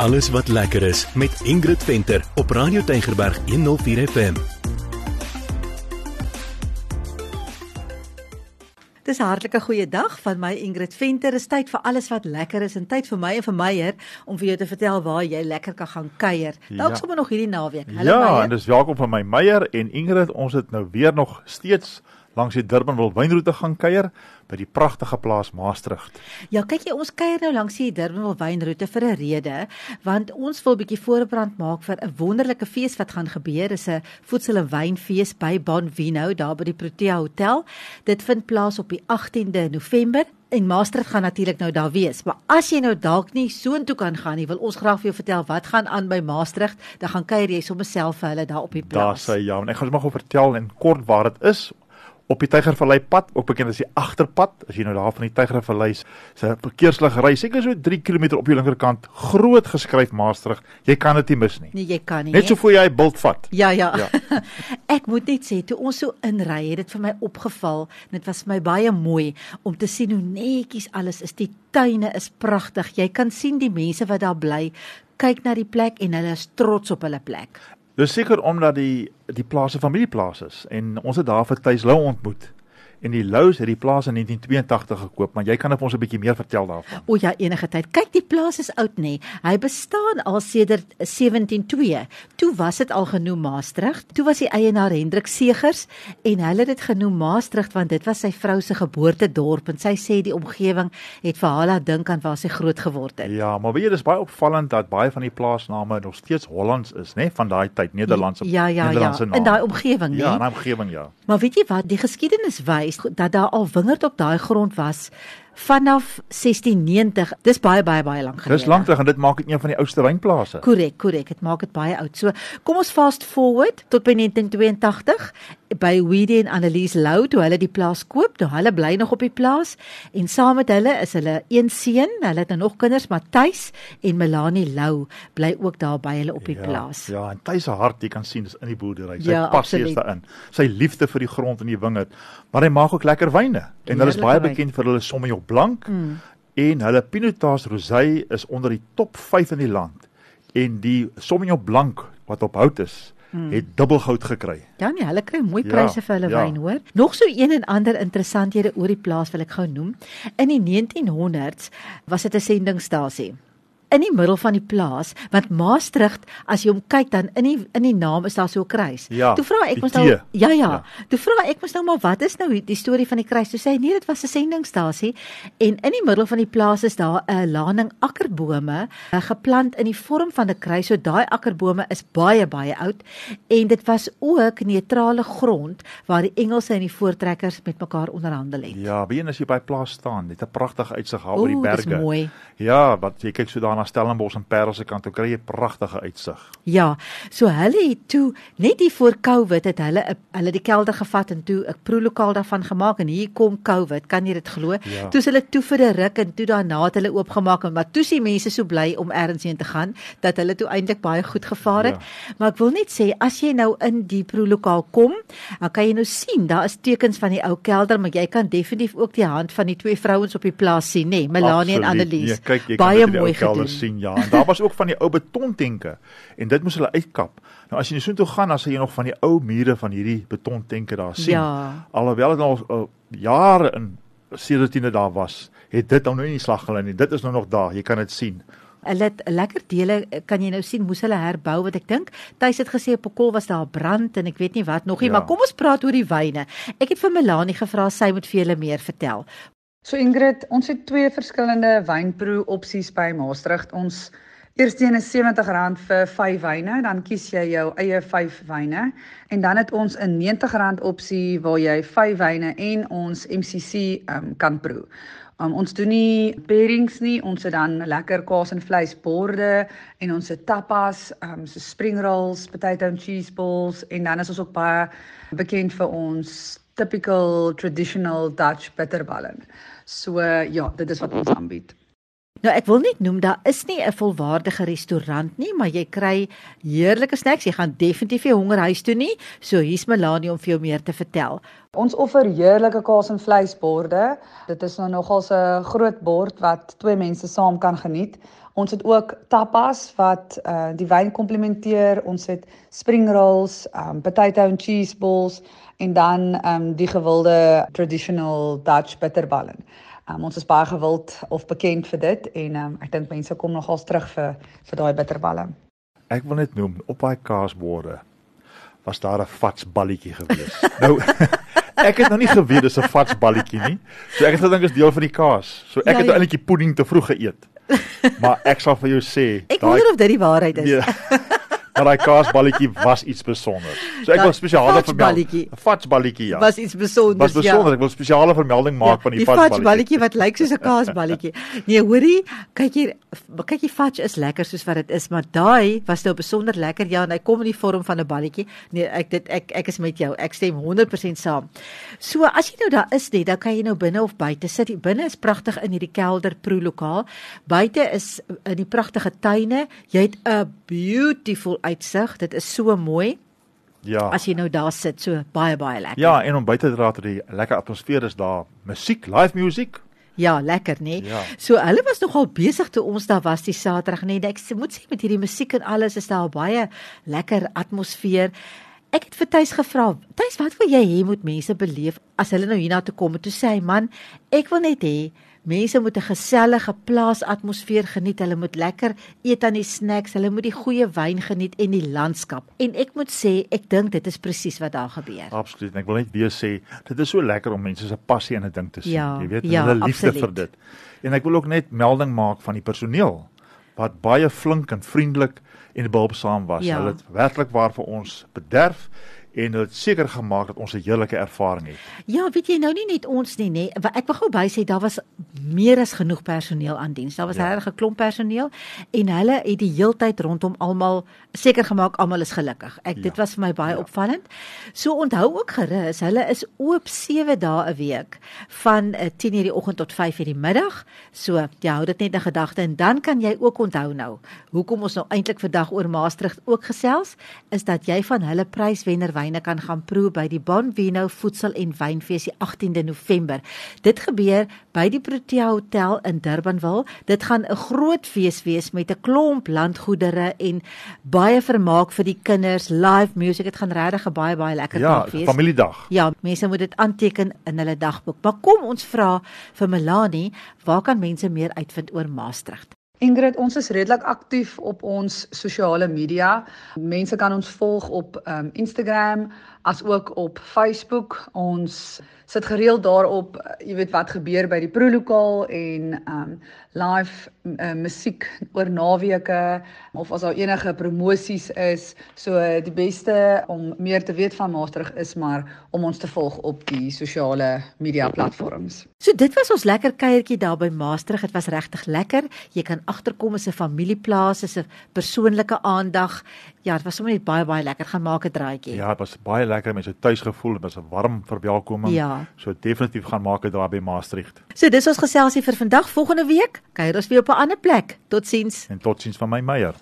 Alles wat lekker is met Ingrid Venter op Radio Tygerberg 104 FM. Dis 'n hartlike goeie dag van my Ingrid Venter. Dis tyd vir alles wat lekker is en tyd vir my en vir Meyer om vir jou te vertel waar jy lekker kan gaan kuier. Dalk Ja. sommer nog hierdie naweek. Hallo ja, Meyer. en dis welkom van my Meyer en Ingrid. Ons het nou weer nog steeds langs die Durbanville wynroete gaan kuier by die pragtige plaas Maastricht. Ja, kyk jy, ons kuier nou langs die Durbanville wynroete vir 'n rede, want ons wil 'n bietjie voorbereid maak vir 'n wonderlike fees wat gaan gebeur. Dis 'n voedsel en wynfees by Bonvino daar by die Protea Hotel. Dit vind plaas op die 18de November. En Maastricht gaan natuurlik nou daar wees. Maar as jy nou dalk nie soontoe kan gaan nie, wil ons graag vir jou vertel wat gaan aan by Maastricht. Dan gaan kuier jy sommer self vir hulle daar op die Daar plaas. sê ja, en ek gaan sommer gou vertel in kort waar dit is. Op die Tygervallei pad, ook bekend as die agterpad, as jy nou daar van die Tygervallei se verkeerslig ry, seker so 3 km op jou linkerkant, groot geskryf Maastricht. Jy kan dit nie mis nie. Nee, jy kan nie. Net so voor jy hy bult vat. Ja, ja. Ja. ek moet net sê toe ons so inry, het dit vir my opgeval. Dit was vir my baie mooi om te sien hoe netjies alles is. Die tuine is pragtig. Jy kan sien die mense wat daar bly kyk na die plek en hulle is trots op hulle plek. Dis seker omdat die die plaas 'n familieplaas is en ons het daar vir Thuis Lou ontmoet. En die Lou's het die plaas in 1982 gekoop, maar jy kan op ons 'n bietjie meer vertel daarvan. O ja, enige tyd. Kyk, die plaas is oud nê. Hy bestaan al sedert 172. Toe was dit al genoem Maastricht. Toe was die eienaar Hendrik Segers en hulle het dit genoem Maastricht want dit was sy vrou se geboortedorp en sy sê die omgewing het vir haar laat dink aan waar sy groot geword het. Ja, maar weet jy dis baie opvallend dat baie van die plaasname nog steeds Hollands is, né, van daai tyd, Nederlandse Ja, ja, ja, Nederlandse in name. daai omgewing nê. Ja, in daai omgewing ja. Maar weet jy wat, die geskiedenis wys dat daar al wingerd op daai grond was vanaf 1690. Dis baie baie baie lank gelede. Dis lank terug en dit maak dit een van die oudste wynplase. Korrek, korrek. Dit maak dit baie oud. So, kom ons fast forward tot by 1982 by Weedy en Annelies Lou toe hulle die plaas koop. Toe hulle bly nog op die plaas en saam met hulle is hulle een seun. Hulle het nou nog kinders, Matthys en Melanie Lou bly ook daar by hulle op die plaas. Ja, en Tuis se hart, jy kan sien, dis in die boerdery. Sy Ja, passie absoluut. is daarin. Sy liefde vir die grond en die wingerd. Maar hy maak ook lekker wyne. En hulle is baie wyn. bekend vir hulle Sauvignon Blanc mm. en hulle Pinotage Rosé is onder die top 5 in die land. En die Sauvignon Blanc wat op hout is, mm. het dubbelgoud gekry. Ja nee, hulle kry mooi Ja, pryse vir hulle ja. wyn, hoor. Nog so een en ander interessanthede oor die plaas wil ek gou noem. In die 1900s was dit 'n sendingstasie in die middel van die plaas want Maastricht as jy hom kyk dan in die in die naam is daar so 'n kruis. Ja, toe vra ek mos nou ja, ja Ja. Toe vra ek mos nou maar wat is nou die storie van die kruis? Toe sê hy nee, dit was 'n sendingstasie en in die middel van die plaas is daar 'n laning akkerbome uh, geplant in die vorm van 'n kruis. So daai akkerbome is baie baie oud en dit was ook neutrale grond waar die Engelse en die voortrekkers met mekaar onderhandel het. Ja, wie as jy by plaas staan, dit 'n pragtige uitsig daar oor die dis berge. mooi. Ja, wat jy kyk so daar na Stellenbosch en Parel se kant, dan kry jy pragtige uitsig. Ja, so hulle het toe net hier voor Covid het hulle hulle die kelder gevat en toe 'n proelokaal daarvan gemaak en hier kom Covid, kan jy dit glo? Ja. Toe hulle toe vir 'n ruk en toe daarna het hulle oopgemaak en maar toe sien mense so bly om ergens heen te gaan dat hulle toe eintlik baie goed gevaar het. Ja. Maar ek wil net sê as jy nou in die proelokaal kom, dan kan jy nou sien daar is tekens van die ou kelder, maar jy kan definitief ook die hand van die twee vrouens op die plaas sien, nê, nee, Melanie en Absoluut. Annelies. Nee, kyk, jy baie mooi gedoen. Sien, ja. En daar was ook van die ou betontenke en dit moes hulle uitkap. Nou as jy so toe gaan, dan sal jy nog van die ou mure van hierdie betontenke daar sien. Ja. Alhoewel dit al uh, jare in sedert dit daar was, het dit nou nie in die slag gelê nie. Dit is nou nog daar, jy kan dit sien. Hulle het lekker dele kan jy nou sien moes hulle herbou wat ek dink. Tuis het gesê op 'n kol was daar 'n brand en ek weet nie wat nog nie, Ja. maar kom ons praat oor die wyne. Ek het vir Melanie gevra sy moet vir julle meer vertel. So Ingrid, ons het twee verskillende wynproe opsies by Maastricht. Ons eerste een is R70 vir 5 wyne, dan kies jy jou eie 5 wyne en dan het ons 'n R90 opsie waar jy 5 wyne en ons MCC um, kan proe. Um, ons doen nie pairings nie, ons het dan lekker kaas en vleis borde en ons het tapas, um, so spring rolls, potato and cheese balls en dan is ons ook baie bekend vir ons typical traditional Dutch bitterballen. So uh, ja, dit is wat ons aanbied. Nou ek wil net noem daar is nie 'n volwaardige restaurant nie, maar jy kry heerlike snacks. Jy gaan definitief nie honger huis toe nie. So hier's Melanie om vir jou meer te vertel. Ons offer heerlike kaas en vleisborde. Dit is nou nogal 'n groot bord wat twee mense saam kan geniet. Ons het ook tapas wat uh die wyn komplementeer. Ons het spring rolls, um potato and cheese balls en dan um die gewilde traditional Dutch bitterballen. Um, ons is baie gewild of bekend vir dit en um, ek dink mense kom nogals terug vir vir daai bitterballe. Ek wil net noem op daai kaasborde was daar 'n vatsballetjie gewees. nou ek het nog nie geweet dis 'n vatsballetjie nie. So ek het gedink is deel van die kaas. So ek ja, het ja. eintlik die pudding te vroeg geëet. Maar ek sal vir jou sê, ek wonder of dit die waarheid is. Nee, maar daai kaasballetjie was iets spesiaals. So ek wil spesiale vermelding. 'n Fatsballetjie ja. Was iets spesiaals. Was spesiaal, ja. ek wil spesiale vermelding maak ja, van die, die fatsballetjie. Die fatsballetjie wat lyk soos 'n kaasballetjie. Nee, hoorie, kyk hier, kyk die fats is lekker soos wat dit is, maar daai was nou besonder lekker ja, en hy kom in die vorm van 'n balletjie. Nee, ek dit ek ek is met jou. Ek stem 100% saam. So as jy nou daar is net, dan kan jy nou binne of buite sit. Binne is pragtig in hierdie kelder pro lokaal. Buite is in die pragtige tuine. Jy het 'n beautiful uitsig. Dit is so mooi. Ja. As jy nou daar sit, so baie baie lekker. Ja, en om buite te raak, die lekker atmosfeer is daar. Musiek, live musiek. Ja, lekker, nê? Nee? Ja. So hulle was nogal besig toe ons daar was die Saterdag, nê? Nee, ek moet sê met hierdie musiek en alles is daar baie lekker atmosfeer. Ek het vir Tuis gevra, "Tuis, wat wil jy hê moet mense beleef as hulle nou hiernatoe kom?" Toe sê hy, "Man, ek wil net hê Mense moet 'n gesellige plaasatmosfeer geniet. Hulle moet lekker eet aan die snacks. Hulle moet die goeie wyn geniet en die landskap. En ek moet sê, ek dink dit is presies wat daar gebeur. Absoluut. Ek wil net weer sê, dit is so lekker om mense se passie in 'n ding te sien. Ja, jy weet, ja, hulle liefde absoluut. vir dit. En ek wil ook net melding maak van die personeel wat baie flink en vriendelik en behulpsaam was. Ja. Hulle het werklik waar vir ons bederf en dit seker gemaak dat ons 'n heerlike ervaring het. Ja, weet jy nou nie net ons nie, nê. Ek wil gou by sê daar was meer as genoeg personeel aan diens. Daar was ja. regtig 'n klomp personeel en hulle het die heeltyd rondom almal seker gemaak almal is gelukkig. Ek ja. dit was vir my baie ja. opvallend. So onthou ook gerus, hulle is oop 7 dae 'n week van 10:00 uh, die oggend tot 5:00 die middag. So, jy ja, hou dit net in gedagte en dan kan jy ook onthou nou, hoekom ons nou eintlik vandag oor Maastricht ook gesels, is dat jy van hulle pryswenner wyne kan gaan proe by die Bonvino Voedsel en Wynfees die 18de November. Dit gebeur by die Protea Hotel in Durbanville. Dit gaan 'n groot fees wees met 'n klomp landgoedere en baie vermaak vir die kinders, live music. Dit gaan regtig 'n baie baie lekker ja, dag wees. Ja, familiedag. Ja, mense moet dit aanteken in hulle dagboek. Maar kom ons vra vir Melanie, waar kan mense meer uitvind oor Maastricht? Ingrid, ons is redelik aktief op ons sosiale media. Mense kan ons volg op um, Instagram as ook op Facebook. Ons sit gereeld daarop, jy weet wat gebeur by die prolokaal en um live uh, musiek oor naweke of as daar enige promosies is. So die beste om meer te weet van Maastricht is maar om ons te volg op die sosiale media platforms. So dit was ons lekker kuiertjie daar by Maastricht. Dit was regtig lekker. Jy kan agterkom as 'n familieplaas, as 'n persoonlike aandag. Ja, dit was sommer net baie baie lekker. Gaan maak 'n draaitjie. Ja, dit was baie lekker met so tuisgevoel, dit was 'n warm verwelkoming. Ja. So definitief gaan maak dit daar by Maastricht. So dis ons geselsie vir vandag. Volgende week kuier ons weer op 'n ander plek. Totsiens. En totsiens van my Meyer.